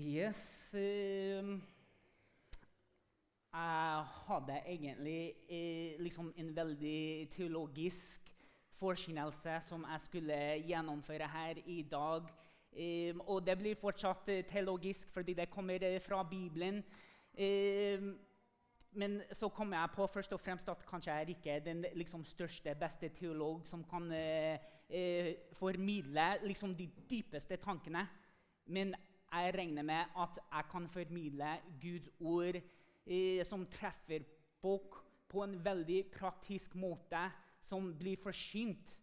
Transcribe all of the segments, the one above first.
Yes eh, Jeg hadde egentlig eh, liksom en veldig teologisk forskjellelse som jeg skulle gjennomføre her i dag. Eh, og det blir fortsatt eh, teologisk fordi det kommer eh, fra Bibelen. Eh, men så kom jeg på først og fremst at kanskje jeg er den liksom, største, beste teolog som kan eh, formidle liksom, de dypeste tankene. Men jeg regner med at jeg kan formidle Guds ord eh, som treffer folk på en veldig praktisk måte, som blir forsynt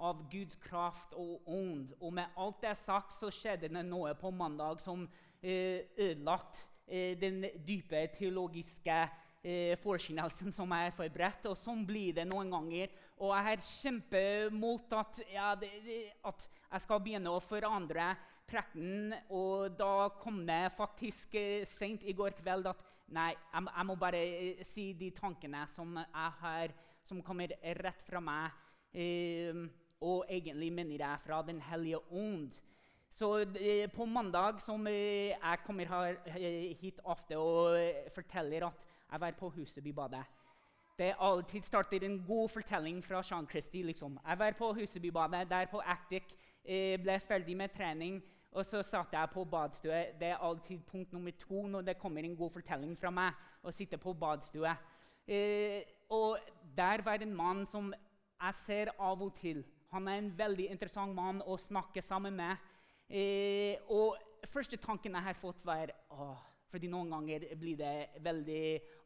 av Guds kraft og ånd. Og med alt det sagt så skjedde det noe på mandag som eh, ødelagt eh, den dype teologiske eh, forkynnelsen som har forberedt. Og sånn blir det noen ganger. Og jeg har kjempemot at, ja, at jeg skal begynne å forandre prekenen. Og da kom det faktisk eh, sent i går kveld at nei, jeg, jeg må bare eh, si de tankene som jeg har, som kommer rett fra meg. Eh, og egentlig minner jeg fra Den hellige ånd. Så på mandag som jeg kommer hit ofte og forteller at jeg var på Husebybadet. Det alltid starter en god fortelling fra Sean Christie. Liksom. Jeg var på Husebybadet, der på Actic, jeg ble ferdig med trening. Og så satt jeg på badstue. Det er alltid punkt nummer to når det kommer en god fortelling fra meg. å sitte på badstue. Eh, og der var en mann som jeg ser av og til. Han er en veldig interessant mann å snakke sammen med. Eh, og første tanken jeg har fått, var åh, fordi Noen ganger blir det veldig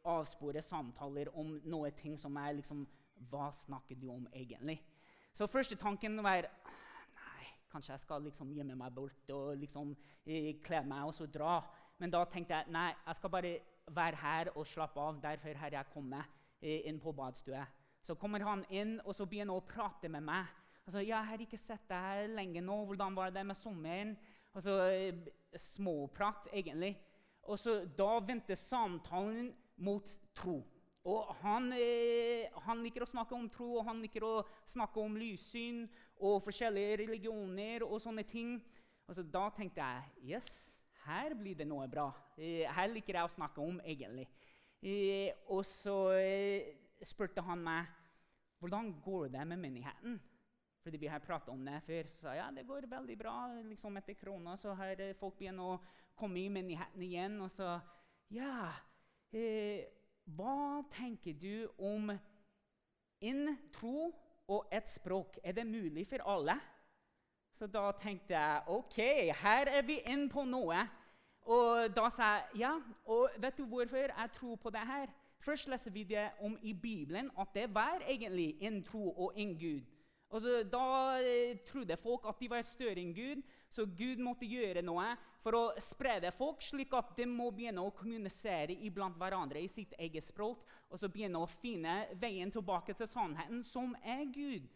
avsporet samtaler om noe ting som er liksom Hva snakker du om egentlig? Så første tanken var Nei, kanskje jeg skal liksom gjemme meg bort og liksom eh, kle meg og så dra. Men da tenkte jeg nei, jeg skal bare være her og slappe av. Derfor har jeg kommet eh, inn på badstua. Så kommer han inn og så begynner han å prate med meg. Altså, 'Jeg har ikke sett deg her lenge nå. Hvordan var det med sommeren?' Altså, Småprat, egentlig. Og så Da vendte samtalen mot tro. Og han, eh, han, liker å snakke om tro, og han liker å snakke om lyssyn og forskjellige religioner og sånne ting. Og så Da tenkte jeg yes, her blir det noe bra. Eh, her liker jeg å snakke om, egentlig. Eh, og så eh, spurte han meg hvordan går det med menigheten. Fordi vi har pratet om det før. Så ja, det går veldig bra. Liksom etter krona så har folk begynt å komme i menigheten igjen. Og så Ja, eh, hva tenker du om en tro og et språk? Er det mulig for alle? Så da tenkte jeg OK, her er vi inne på noe. Og da sa jeg ja, og vet du hvorfor jeg tror på det her? Først leser vi det om i Bibelen at det var egentlig en tro og en Gud. Altså, da eh, trodde folk at de var større enn Gud, så Gud måtte gjøre noe for å sprede folk, slik at de må begynne å kommunisere iblant hverandre i sitt eget språk, og så begynne å finne veien tilbake til sannheten, som er Gud.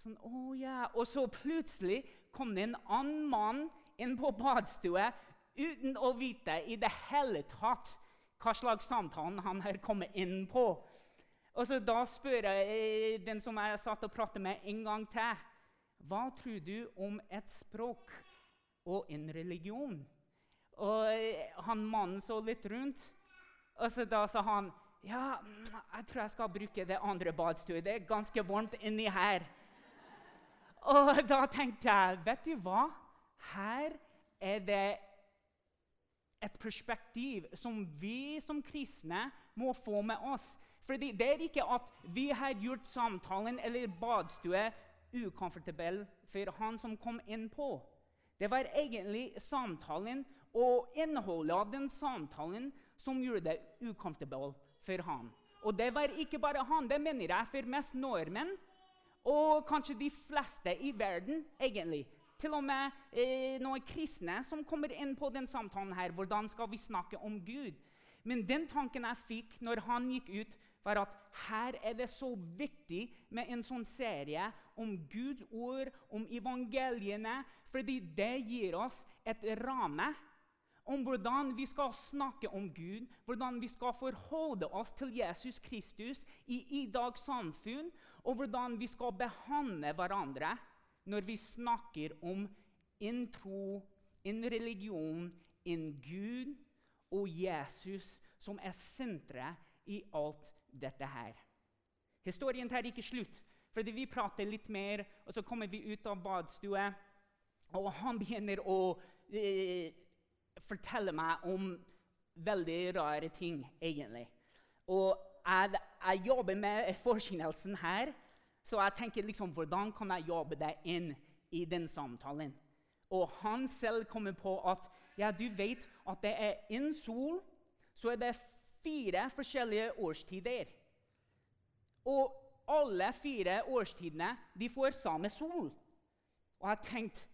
Sånn, oh yeah. Og så plutselig kom det en annen mann inn på badstua uten å vite i det hele tatt hva slags samtalen han har kommet inn på. Og så Da spør jeg den som jeg satt og pratet med, en gang til. Hva tror du om et språk og en religion? Og han Mannen så litt rundt, og da sa han ja, jeg tror jeg skal bruke det andre badstuet. Det er ganske varmt inni her. Og da tenkte jeg, vet du hva? Her er det et perspektiv som vi som kristne må få med oss. Fordi det er ikke at vi har gjort samtalen eller badstue ukomfortabel for han som kom inn på. Det var egentlig samtalen og innholdet av den samtalen som gjorde det ukomfortabel for han. Og det var ikke bare han, det mener jeg for mest nordmenn. Og kanskje de fleste i verden, egentlig. Til og med eh, noen kristne som kommer inn på den samtalen her. Hvordan skal vi snakke om Gud? Men den tanken jeg fikk når han gikk ut, var at her er det så viktig med en sånn serie om Guds ord, om evangeliene, fordi det gir oss et ramme om hvordan vi skal snakke om Gud, hvordan vi skal forholde oss til Jesus Kristus i i dag samfunn, og hvordan vi skal behandle hverandre når vi snakker om en tro, en religion, en Gud og Jesus som er senteret i alt dette her. Historien tar ikke slutt, fordi vi prater litt mer, og så kommer vi ut av badstua, og han begynner å eh, fortelle meg om veldig rare ting, egentlig. Og jeg, jeg jobber med forkynnelsen her, så jeg tenker liksom, hvordan kan jeg jobbe det inn i den samtalen? Og han selv kommer på at ja, du vet at det er en sol, så er det fire forskjellige årstider. Og alle fire årstidene de får samme sol. Og jeg tenkte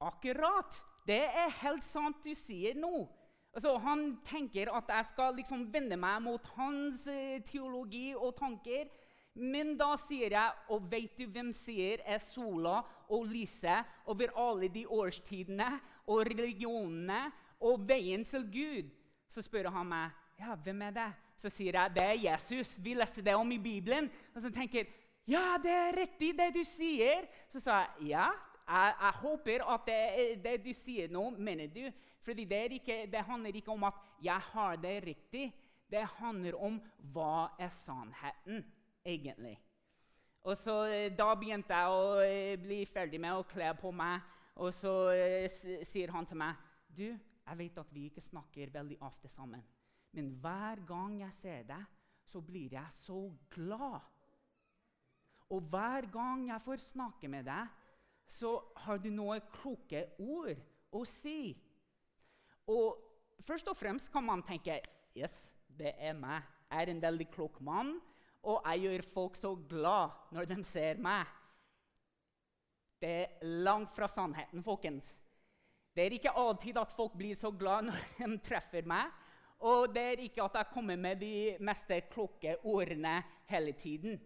akkurat! Det er helt sant du sier nå. Altså, han tenker at jeg skal liksom vende meg mot hans eh, teologi og tanker. Men da sier jeg, og vet du hvem sier er sola og lyset over alle de årstidene og religionene og veien til Gud? Så spør han meg ja, hvem er det? Så sier jeg det er Jesus. Vi leser det om i Bibelen. Og så tenker jeg ja, det er riktig, det du sier. Så sa jeg ja, jeg, jeg håper at det, det, du sier nå, mener du. Fordi det, det, handler ikke om at jeg har det riktig. Det handler om hva er sannheten, egentlig. Og så eh, Da begynte jeg å eh, bli ferdig med å kle på meg. Og så eh, sier han til meg du, jeg vet at vi ikke snakker veldig ofte sammen. Men hver gang jeg ser deg, så blir jeg så glad. Og hver gang jeg får snakke med deg, så har du noen kloke ord å si. Og først og fremst kan man tenke yes, det er meg. Jeg er en veldig klok mann, og jeg gjør folk så glad når de ser meg. Det er langt fra sannheten, folkens. Det er ikke alltid at folk blir så glad når de treffer meg. Og det er ikke at jeg kommer med de meste kloke ordene hele tiden.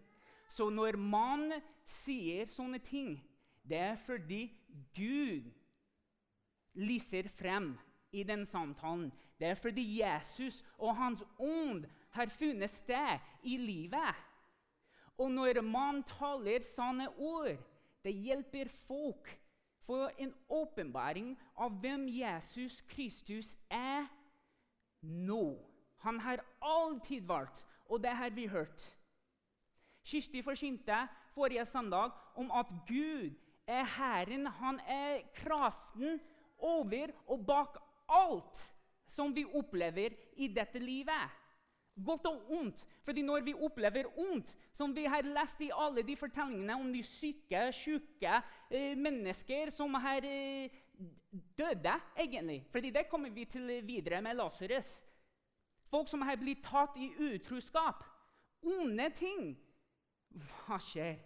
Så når man sier sånne ting, det er fordi Gud lyser frem i den samtalen. Det er fordi Jesus og Hans ånd har funnet sted i livet. Og når man taler sanne ord, det hjelper folk for en åpenbaring av hvem Jesus Kristus er nå. Han har alltid valgt, og det har vi hørt. Kirsti forsynte forrige søndag om at Gud er Herren. Han er kraften over og bak alt som vi opplever i dette livet. Godt og ondt. Fordi når vi opplever ondt, som vi har lest i alle de fortellingene om de syke, syke eh, mennesker som har eh, døde, egentlig. Fordi det kommer vi til videre med Lasarus. Folk som har blitt tatt i utroskap. Onde ting. Hva skjer?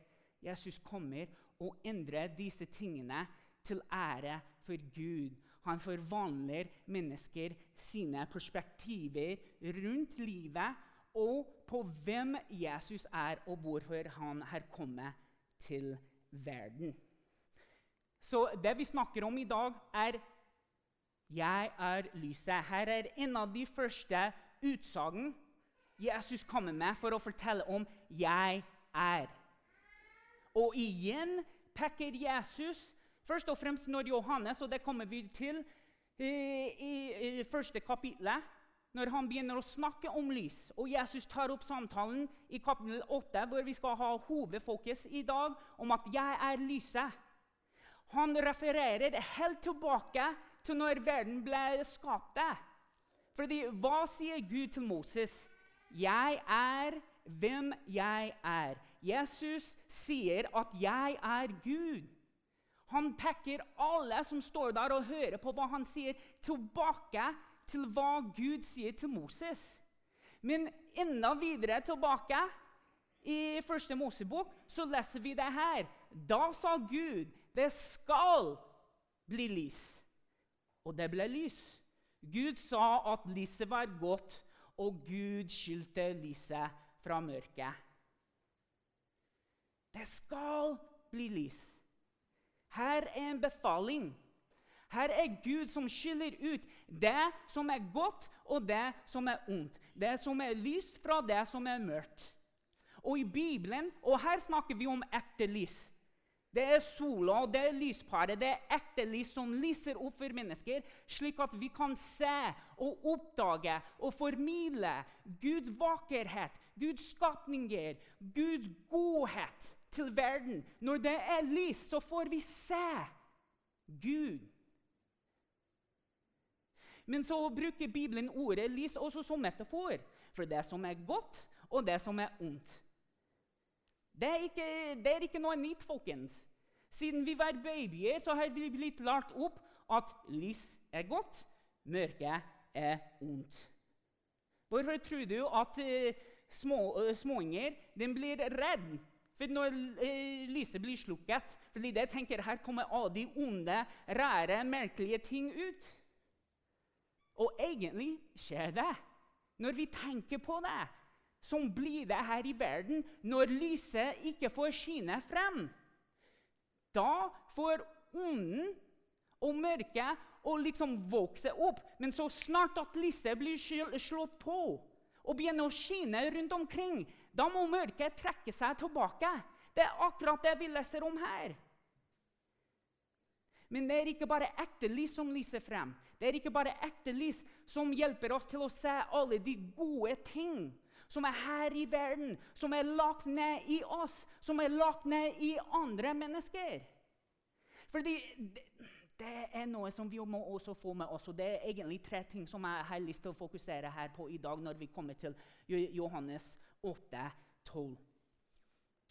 Jesus kommer og endrer disse tingene til ære for Gud. Han forvandler mennesker sine perspektiver rundt livet og på hvem Jesus er, og hvorfor han har kommet til verden. Så det vi snakker om i dag, er 'Jeg er lyset'. Her er en av de første utsagn Jesus kommer med for å fortelle om 'jeg er'. Og igjen peker Jesus først og fremst når Johannes, og det kommer vi til i, i, i første kapittel, når han begynner å snakke om lys. Og Jesus tar opp samtalen i kapittel 8, hvor vi skal ha hovedfokus i dag, om at 'jeg er lyset'. Han refererer helt tilbake til når verden ble skapt. Fordi hva sier Gud til Moses? 'Jeg er hvem jeg er'. Jesus sier at 'jeg er Gud'. Han peker alle som står der og hører på hva han sier, tilbake til hva Gud sier til Moses. Men enda videre tilbake i første Mosebok så leser vi det her. Da sa Gud det skal bli lys. Og det ble lys. Gud sa at lyset var godt, og Gud skyldte lyset fra mørket. Det skal bli lys. Her er en befaling. Her er Gud som skiller ut det som er godt, og det som er ondt. Det som er lyst fra det som er mørkt. Og i Bibelen, og her snakker vi om ekte lys Det er sola, det er lysparet, det er ekte lys som lyser opp for mennesker, slik at vi kan se og oppdage og formidle Guds vakerhet, Guds skapninger, Guds godhet til verden. Når det er lys, så får vi se Gud. Men så bruker Bibelen ordet lys også som metafor for det som er godt, og det som er ondt. Det er ikke, det er ikke noe nytt, folkens. Siden vi var babyer, så har vi blitt lært opp at lys er godt, mørke er ondt. Hvorfor tror du at uh, små, uh, småunger blir redde for når uh, lyset blir slukket? Fordi det tenker her kommer alle de onde, rare, merkelige ting ut. Og egentlig skjer det. Når vi tenker på det, som blir det her i verden når lyset ikke får skinne frem. Da får onden og mørket å liksom vokse opp. Men så snart at lyset blir slått på og begynner å skinne rundt omkring, da må mørket trekke seg tilbake. Det er akkurat det vi leser om her. Men det er ikke bare ekte lys som lyser frem. Det er ikke bare ekte lys som hjelper oss til å se alle de gode ting som er her i verden, som er lagt ned i oss, som er lagt ned i andre mennesker. Fordi det, er noe som vi må også få med oss. og Det er egentlig tre ting som jeg har lyst til å fokusere her på i dag når vi kommer til Johannes 8, 12.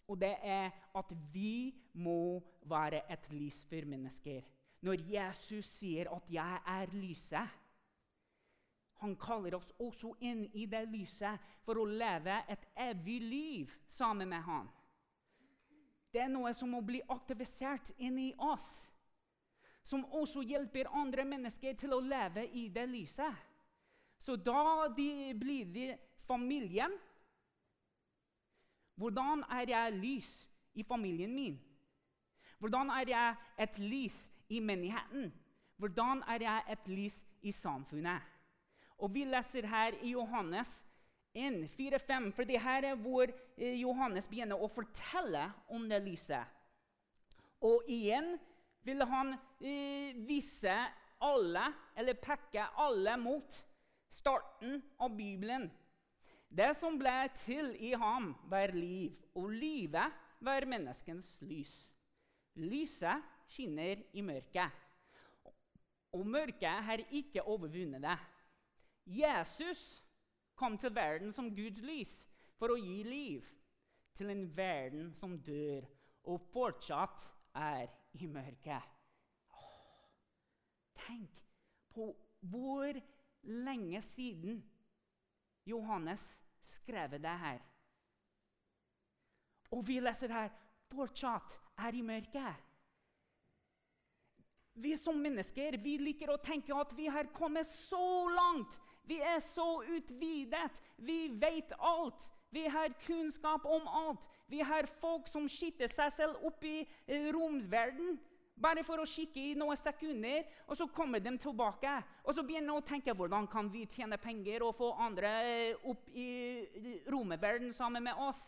Og det er at vi må være et lys for mennesker. Når Jesus sier at 'jeg er lyset' Han kaller oss også inn i det lyset for å leve et evig liv sammen med han. Det er noe som må bli aktivisert inni oss, som også hjelper andre mennesker til å leve i det lyset. Så da de blir de familien Hvordan er jeg lys i familien min? Hvordan er jeg et lys i menigheten? Hvordan er jeg et lys i samfunnet? Og Vi leser her i Johannes 1, 4, 5, for det her er hvor eh, Johannes begynner å fortelle om det lyset. Og igjen vil han eh, vise alle, eller peke alle mot starten av Bibelen. Det som ble til i ham, var liv, og livet var menneskens lys. Lyset skinner i mørket, og mørket har ikke overvunnet det. Jesus kom til verden som Guds lys for å gi liv til en verden som dør og fortsatt er i mørket. Tenk på hvor lenge siden Johannes skrev det her. Og vi leser her fortsatt er i mørket. Vi som mennesker vi liker å tenke at vi har kommet så langt vi er så utvidet. Vi vet alt. Vi har kunnskap om alt. Vi har folk som skyter seg selv opp i eh, romsverden bare for å kikke i noen sekunder, og så kommer de tilbake. Og så begynner de å tenke hvordan kan vi tjene penger og få andre eh, opp i romverden sammen med oss.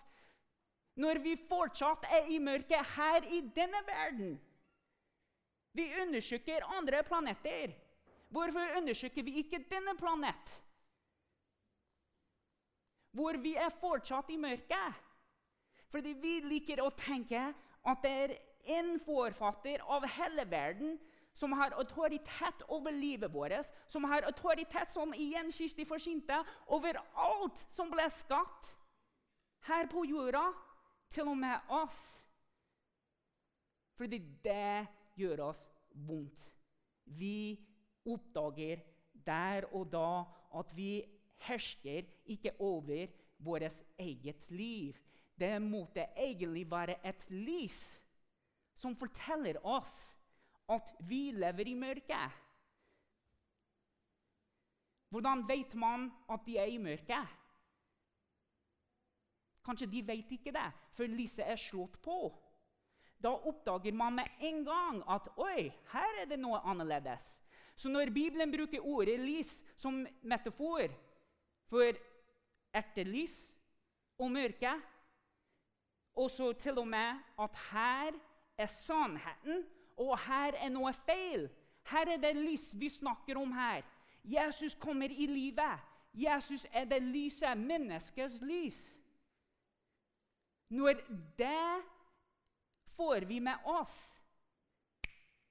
Når vi fortsatt er i mørket her i denne verden. Vi undersøker andre planeter. Hvorfor undersøker vi ikke denne planet? Hvor vi er fortsatt i mørket. Fordi vi liker å tenke at det er en forfatter av hele verden som har autoritet over livet vårt, som har autoritet som igjen Kirsti forsynte, over alt som ble skapt her på jorda, til og med oss. Fordi det gjør oss vondt. Vi oppdager der og da at vi hersker ikke over vårt eget liv. Det måtte egentlig være et lys som forteller oss at vi lever i mørket. Hvordan vet man at de er i mørket? Kanskje de vet ikke det, for lyset er slått på. Da oppdager man med en gang at oi, her er det noe annerledes. Så når Bibelen bruker ordet lys som metafor for ekte lys og mørke, og så til og med at her er sannheten, og her er noe feil. Her er det lys vi snakker om her. Jesus kommer i livet. Jesus er det lyset, menneskets lys. Når det får vi med oss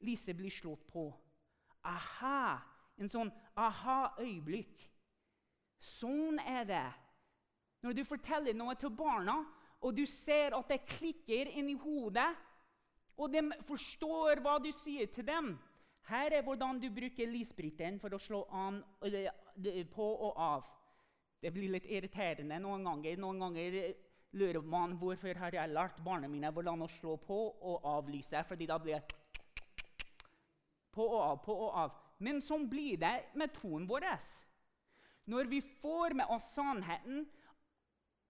Lyset blir slått på. Aha! En sånn aha-øyeblikk. Sånn er det. Når du forteller noe til barna, og du ser at det klikker inni hodet, og de forstår hva du sier til dem Her er hvordan du bruker lysbryteren for å slå an, på og av. Det blir litt irriterende noen ganger. Noen ganger lurer man hvorfor har jeg lært barna mine hvordan å slå på og av lyset. fordi da blir det på og av, på og av. Men sånn blir det med troen vår. Når vi får med oss sannheten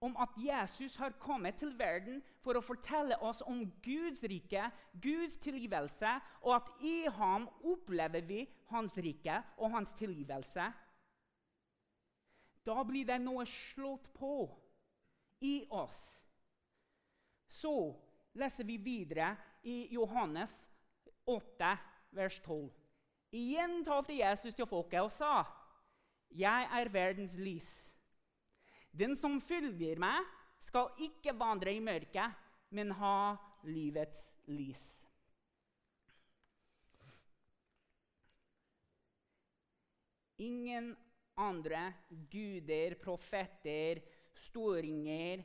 om at Jesus har kommet til verden for å fortelle oss om Guds rike, Guds tilgivelse, og at i ham opplever vi hans rike og hans tilgivelse. Da blir det noe slått på i oss. Så leser vi videre i Johannes 8, vers 12. Igjen talte Jesus til folket og sa, 'Jeg er verdens lys.' Den som følger meg, skal ikke vandre i mørket, men ha livets lys. Ingen andre guder, profeter, storinger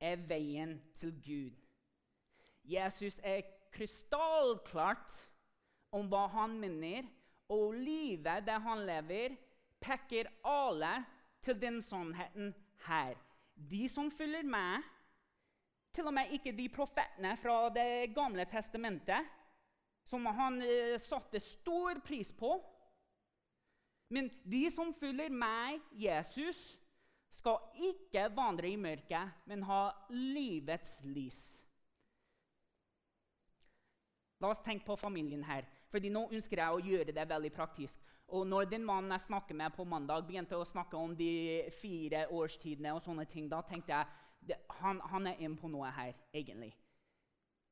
er veien til Gud. Jesus er krystallklart om hva han mener, og livet det han lever, peker alle til den sannheten her. De som følger meg, til og med ikke de profetene fra Det gamle testamentet, som han uh, satte stor pris på. Men de som følger meg, Jesus, skal ikke vandre i mørket, men ha livets lys. La oss tenke på familien her. Fordi nå ønsker jeg å gjøre det veldig praktisk. Og når den mannen jeg snakker med på mandag, begynte å snakke om de fire årstidene, og sånne ting, da tenkte jeg han, han, er inne på noe her, egentlig.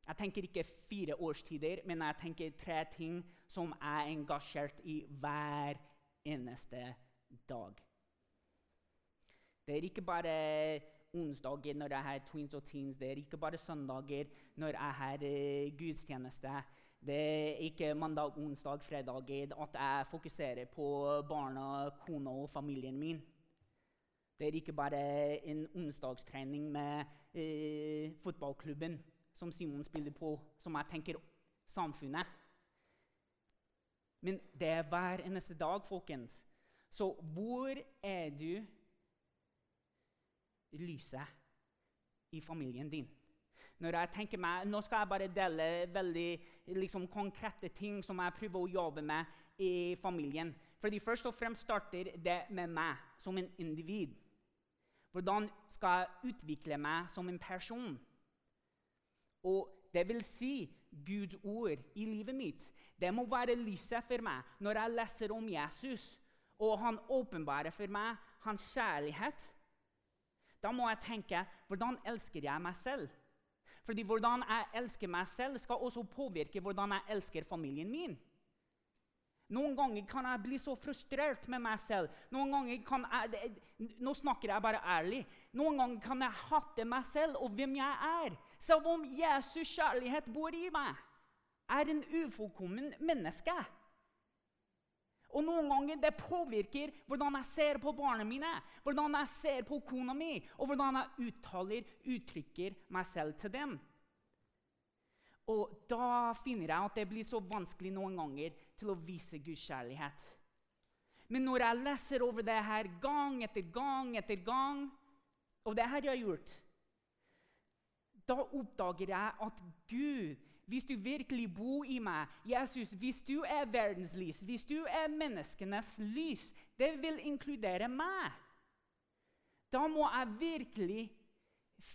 Jeg tenker ikke fire årstider, men jeg tenker tre ting som er engasjert i hver eneste dag. Det er ikke bare onsdager når jeg har Twins og Teens, det er ikke bare søndager når jeg har uh, gudstjeneste. Det er ikke mandag, onsdag, fredag at jeg fokuserer på barna, kona og familien min. Det er ikke bare en onsdagstrening med eh, fotballklubben som Simon spiller på, som jeg tenker samfunnet. Men det er hver eneste dag, folkens. Så hvor er du lyset i familien din? Når jeg tenker meg, Nå skal jeg bare dele veldig liksom, konkrete ting som jeg prøver å jobbe med i familien. Fordi Først og fremst starter det med meg som en individ. Hvordan skal jeg utvikle meg som en person? Og det vil si Guds ord i livet mitt. Det må være lyset for meg når jeg leser om Jesus, og han åpenbarer for meg hans kjærlighet. Da må jeg tenke hvordan elsker jeg meg selv? Fordi hvordan jeg elsker meg selv, skal også påvirke hvordan jeg elsker familien min. Noen ganger kan jeg bli så frustrert med meg selv. Noen ganger kan jeg, Nå snakker jeg bare ærlig. Noen ganger kan jeg hate meg selv og hvem jeg er. Selv om Jesus kjærlighet bor i meg. Er en ufullkommen menneske. Og noen ganger det påvirker hvordan jeg ser på barna mine, hvordan jeg ser på kona mi, og hvordan jeg uttaler, uttrykker meg selv til dem. Og da finner jeg at det blir så vanskelig noen ganger til å vise Guds kjærlighet. Men når jeg leser over det her gang etter gang etter gang, og det her jeg har gjort, da oppdager jeg at Gud hvis du virkelig bor i meg, Jesus, hvis du er verdens lys, hvis du er menneskenes lys, det vil inkludere meg. Da må jeg virkelig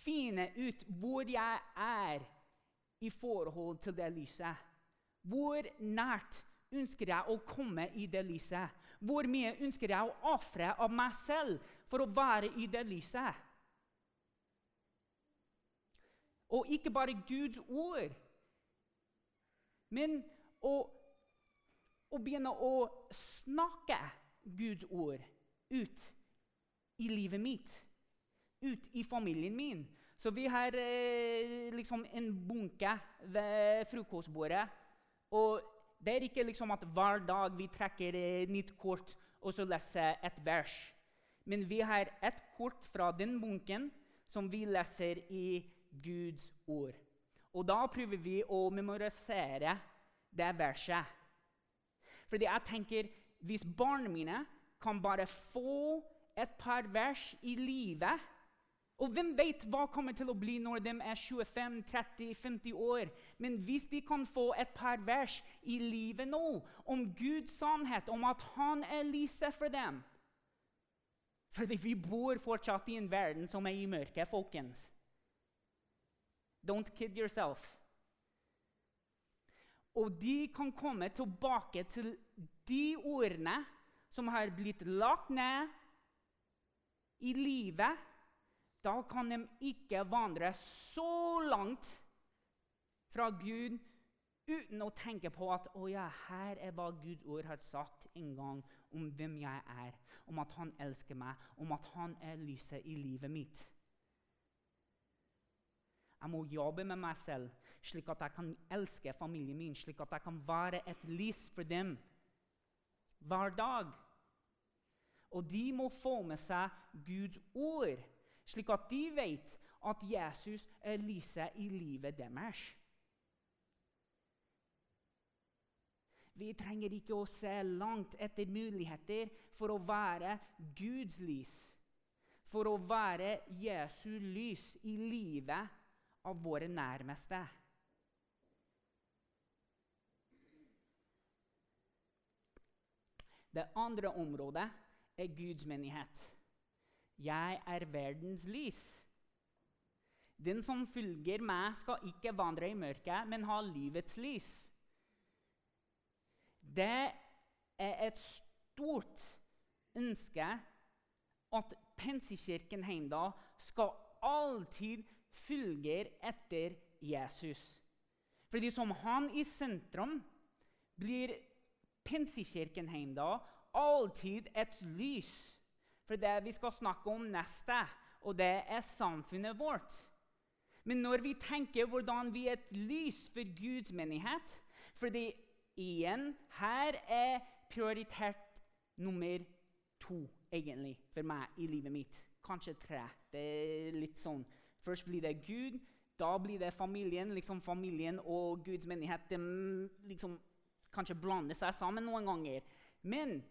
finne ut hvor jeg er i forhold til det lyset. Hvor nært ønsker jeg å komme i det lyset? Hvor mye ønsker jeg å ofre av meg selv for å være i det lyset? Og ikke bare Guds ord Men å, å begynne å snakke Guds ord ut i livet mitt, ut i familien min Så vi har eh, liksom en bunke ved frokostbordet. Og det er ikke liksom at hver dag vi trekker et nytt kort og så leser et vers. Men vi har et kort fra den bunken som vi leser i Guds ord. Og da prøver vi å memorisere det verset. Fordi jeg tenker hvis barna mine kan bare få et par vers i livet og hvem vet hva kommer til å bli når de er 25, 30, 50 år? Men hvis de kan få et par vers i livet nå om Guds sannhet, om at Han er lyset for dem Fordi vi bor fortsatt i en verden som er i mørket, folkens. Don't kid yourself. Og de kan komme tilbake til de ordene som har blitt lagt ned i livet da kan de ikke vandre så langt fra Gud uten å tenke på at å ja, her er hva Guds ord har sagt en gang om hvem jeg er, om at han elsker meg, om at han er lyset i livet mitt. Jeg må jobbe med meg selv, slik at jeg kan elske familien min, slik at jeg kan være et lys for dem hver dag. Og de må få med seg Guds ord slik at de vet at Jesus er lyset i livet deres. Vi trenger ikke å se langt etter muligheter for å være Guds lys, for å være Jesu lys i livet av våre nærmeste. Det andre området er Guds menighet. 'Jeg er verdens lys'. Den som følger meg, skal ikke vandre i mørket, men ha livets lys. Det er et stort ønske at Pensekirken Heimdal skal alltid følge etter Jesus. Fordi som han i sentrum blir Pensekirken Heimdal alltid et lys for det vi skal snakke om neste, og det er samfunnet vårt. Men når vi tenker hvordan vi er et lys for Guds menighet fordi igjen, her er prioritert nummer to egentlig for meg i livet mitt. Kanskje tre. Det er litt sånn. Først blir det Gud, da blir det familien. liksom Familien og Guds menighet de liksom kanskje blander seg sammen noen ganger. Men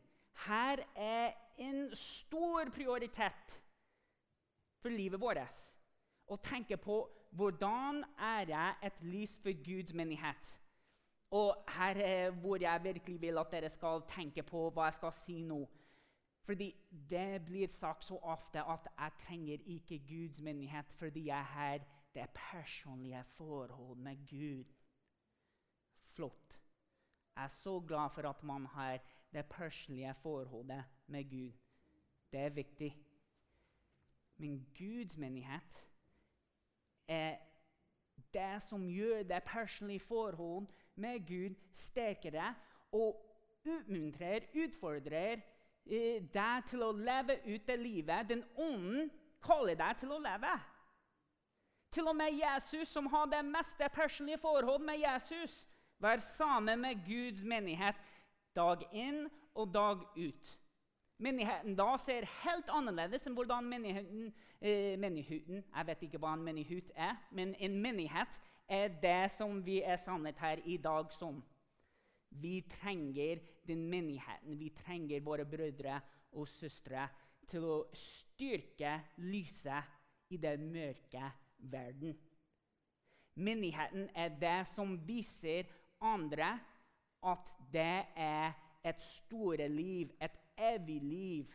her er en stor prioritet for livet vårt å tenke på hvordan er jeg et lys for Guds menighet. Og her er hvor jeg virkelig vil at dere skal tenke på hva jeg skal si nå. Fordi det blir sagt så ofte at jeg trenger ikke Guds menighet fordi jeg har det personlige forhold med Gud. Flott. Jeg er så glad for at man har det personlige forholdet med Gud. Det er viktig. Men Guds menighet er det som gjør det personlige forholdet med Gud sterkere og utmuntrer, utfordrer deg til å leve ut det livet den ånden kaller deg til å leve. Til og med Jesus, som har det meste personlige forhold med Jesus, var sammen med Guds menighet dag inn og dag ut. Menigheten da ser helt annerledes enn hvordan menigheten, eh, menigheten Jeg vet ikke hva en menighet er, men en menighet er det som vi er samlet her i dag som. Vi trenger den menigheten. Vi trenger våre brødre og søstre til å styrke lyset i den mørke verden. Menigheten er det som viser andre at det er et store liv, et evig liv.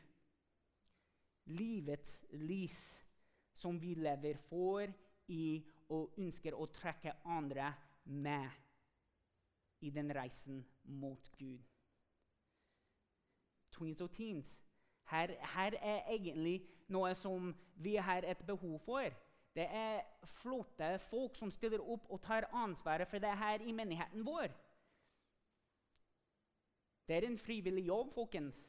Livets lys som vi lever for i og ønsker å trekke andre med i den reisen mot Gud. Twins og teens. Her, her, er egentlig noe som vi har et behov for. Det er flotte folk som stiller opp og tar ansvaret for det her i menigheten vår. Det er en frivillig jobb, folkens.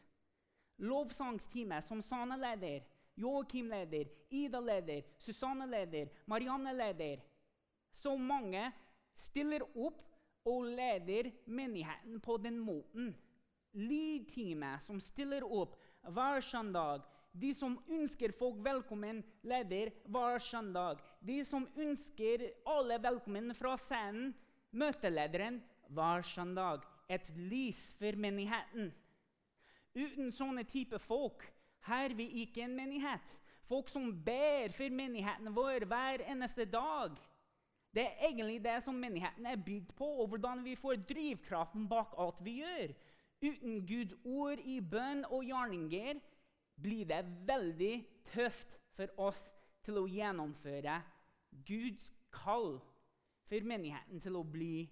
Lovsangstime som Sana leder, Joakim leder, Ida leder, Susanne leder, Marianne leder. Så mange stiller opp og leder menigheten på den måten. Lydtime som stiller opp hver søndag. De som ønsker folk velkommen, leder hver søndag. De som ønsker alle velkommen fra scenen, møtelederen hver søndag. Et lys for menigheten. Uten sånne type folk har vi ikke en menighet. Folk som ber for menigheten vår hver eneste dag. Det er egentlig det som menigheten er bygd på, og hvordan vi får drivkraften bak alt vi gjør. Uten Guds ord i bønn og gjerninger blir det veldig tøft for oss til å gjennomføre Guds kall for menigheten til å bli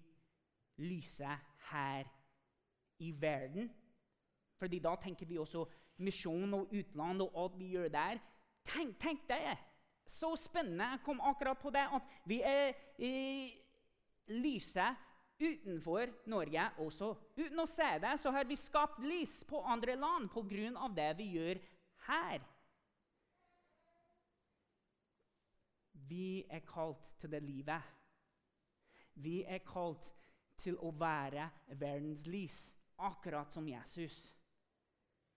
lyset her i verden. Fordi da tenker vi også misjon og utland og alt vi gjør der. Tenk, tenk det! Så spennende. Jeg kom akkurat på det at vi er i lyset utenfor Norge også. Uten å se det så har vi skapt lys på andre land pga. det vi gjør her. Vi er kalt til det livet. Vi er kalt til å være verdens lys, akkurat som Jesus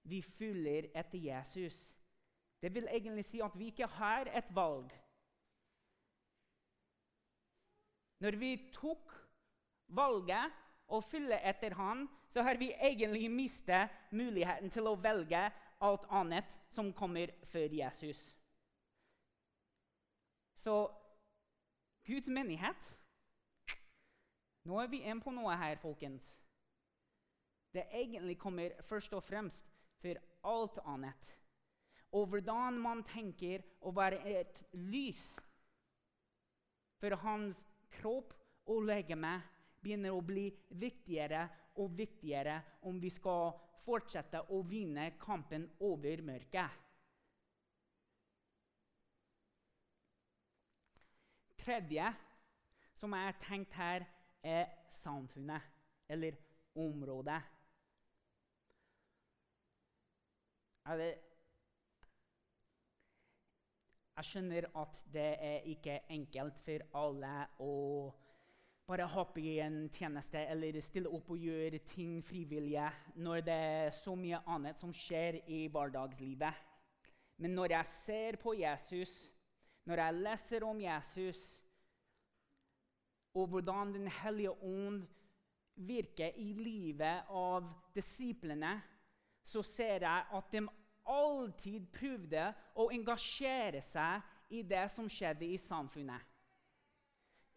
vi følger etter Jesus. Det vil egentlig si at vi ikke har et valg. Når vi tok valget å følge etter han, så har vi egentlig mistet muligheten til å velge alt annet som kommer før Jesus. Så Guds menighet Nå er vi inne på noe her, folkens. Det egentlig kommer først og fremst for alt annet. Og hvordan man tenker å være et lys for hans kropp og legeme, begynner å bli viktigere og viktigere om vi skal fortsette å vinne kampen over mørket. Tredje som har tenkt her, er samfunnet, eller området. Jeg skjønner at det er ikke enkelt for alle å bare hoppe i en tjeneste eller stille opp og gjøre ting frivillige når det er så mye annet som skjer i hverdagslivet. Men når jeg ser på Jesus, når jeg leser om Jesus, og hvordan Den hellige ånd virker i livet av disiplene, så ser jeg at de alltid prøvde å engasjere seg i det som skjedde i samfunnet.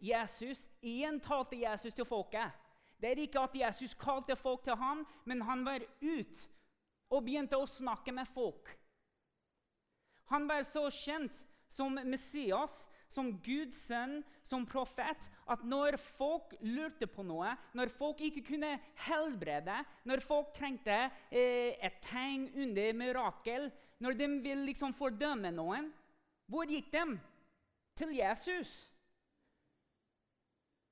Jesus, Igjen talte Jesus til folket. Det er ikke at Jesus kalte folk til ham, men han var ute og begynte å snakke med folk. Han var så kjent som Messias som Guds sønn, som profet, at når folk lurte på noe, når folk ikke kunne helbrede, når folk trengte eh, et tegn under mirakel, når de ville liksom fordømme noen, hvor gikk de? Til Jesus.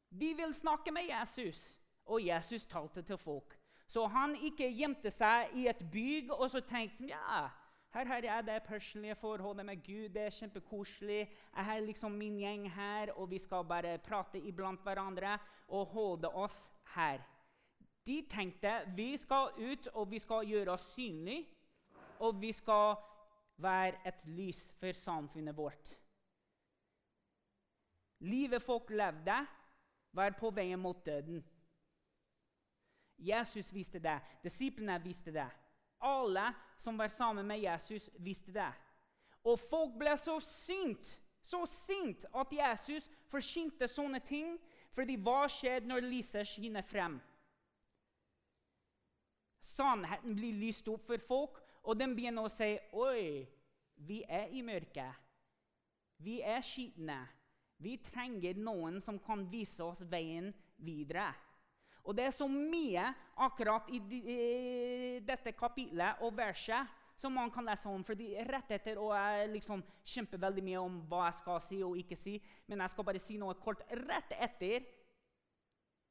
De vil snakke med Jesus, og Jesus talte til folk. Så han ikke gjemte seg i et bygg og så tenkte ja, her har jeg det personlige forholdet med Gud. Det er kjempekoselig. Jeg har liksom min gjeng her, og vi skal bare prate iblant hverandre og holde oss her. De tenkte vi skal ut, og vi skal gjøre oss synlige. Og vi skal være et lys for samfunnet vårt. Livet folk levde, var på vei mot døden. Jesus visste det. Disiplene visste det. Alle som var sammen med Jesus, visste det. Og folk ble så sint, så sint at Jesus forsynte sånne ting. Fordi hva skjedde når lyset skinner frem? Sannheten blir lyst opp for folk, og de begynner å si Oi, vi er i mørket. Vi er skitne. Vi trenger noen som kan vise oss veien videre. Og det er så mye akkurat i, dette kapitlet og verset som man kan lese om. fordi rett etter, og Jeg liksom kjemper veldig mye om hva jeg skal si og ikke si, men jeg skal bare si noe kort. Rett etter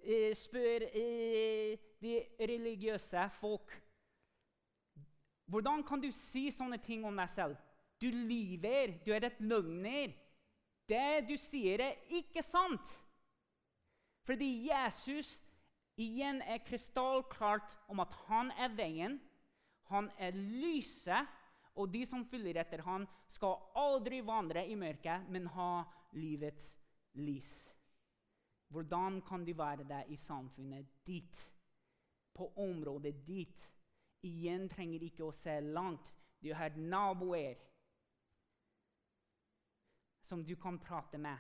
eh, spør eh, de religiøse folk Hvordan kan du si sånne ting om deg selv? Du lyver, du er et løgner. Det du sier, er ikke sant. Fordi Jesus igjen er krystallklart om at han er veien, han er lyset, og de som følger etter han skal aldri vandre i mørket, men ha livets lys. Hvordan kan de være det i samfunnet ditt, på området ditt? Igjen trenger ikke å se langt. Du har naboer som du kan prate med.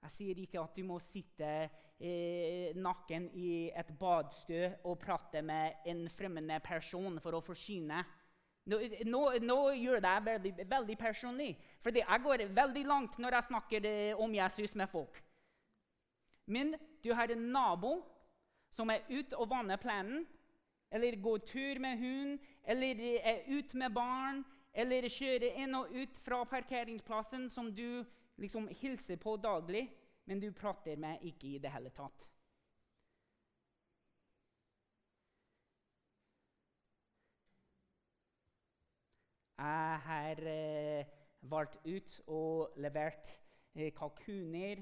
Jeg sier ikke at du må sitte eh, naken i et badstue og prate med en fremmede person for å forsyne. Nå, nå, nå gjør det veldig, veldig personlig, for jeg går veldig langt når jeg snakker eh, om Jesus med folk. Men du har en nabo som er ute og vanner plenen, eller går tur med hund, eller er ute med barn, eller kjører inn og ut fra parkeringsplassen som du liksom hilser på daglig, men du prater med ikke i det hele tatt. Jeg har eh, valgt ut og levert eh, kalkuner.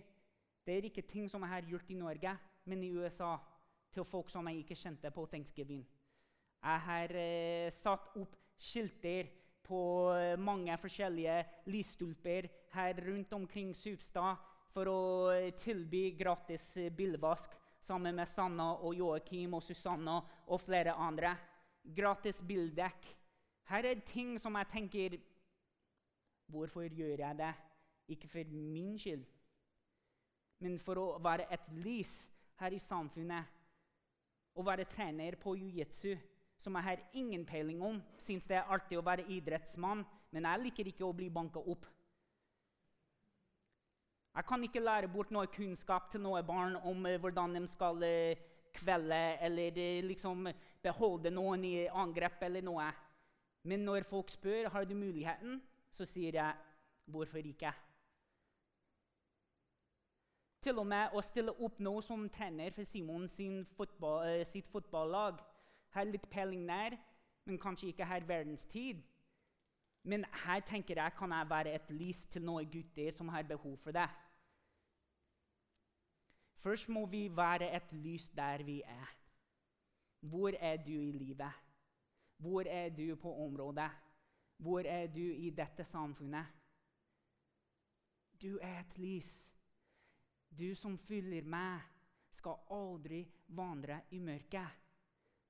Det er ikke ting som jeg har gjort i Norge, men i USA, til folk som jeg ikke kjente på thanksgiving. Jeg har eh, satt opp skilter på eh, mange forskjellige lysstolper her rundt omkring Supstad for å eh, tilby gratis eh, bilvask sammen med Sanna og Joakim og Susanna og flere andre. Gratis bildekk. Her er ting som jeg tenker Hvorfor gjør jeg det? Ikke for min skyld, men for å være et lys her i samfunnet. Å være trener på jiu-jitsu som jeg har ingen peiling om. Syns det er artig å være idrettsmann, men jeg liker ikke å bli banka opp. Jeg kan ikke lære bort noe kunnskap til noen barn om uh, hvordan de skal uh, kvelde eller uh, liksom beholde noen i angrep eller noe. Men når folk spør har du muligheten, så sier jeg hvorfor ikke? Til og med å stille opp nå som trener for Simon fotball, sitt fotballag har litt peiling der, men kanskje ikke har verdenstid. Men her tenker jeg kan jeg være et lys til noen gutter som har behov for det. Først må vi være et lys der vi er. Hvor er du i livet? Hvor er du på området? Hvor er du i dette samfunnet? Du er et lys. Du som fyller meg, skal aldri vandre i mørket.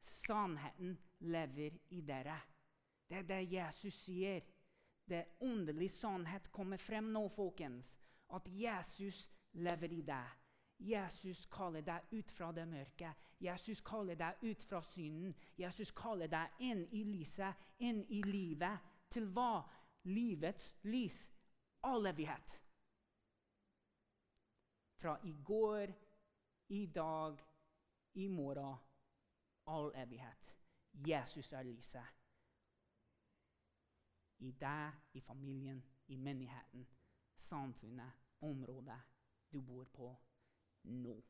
Sannheten lever i dere. Det er det Jesus sier. Det underlig sannhet kommer frem nå, folkens. At Jesus lever i deg. Jesus kaller deg ut fra det mørke. Jesus kaller deg ut fra synden. Jesus kaller deg inn i lyset, inn i livet. Til hva? Livets lys. All evighet. Fra i går, i dag, i morgen all evighet. Jesus er lyset. I deg, i familien, i menigheten, samfunnet, området du bor på nå.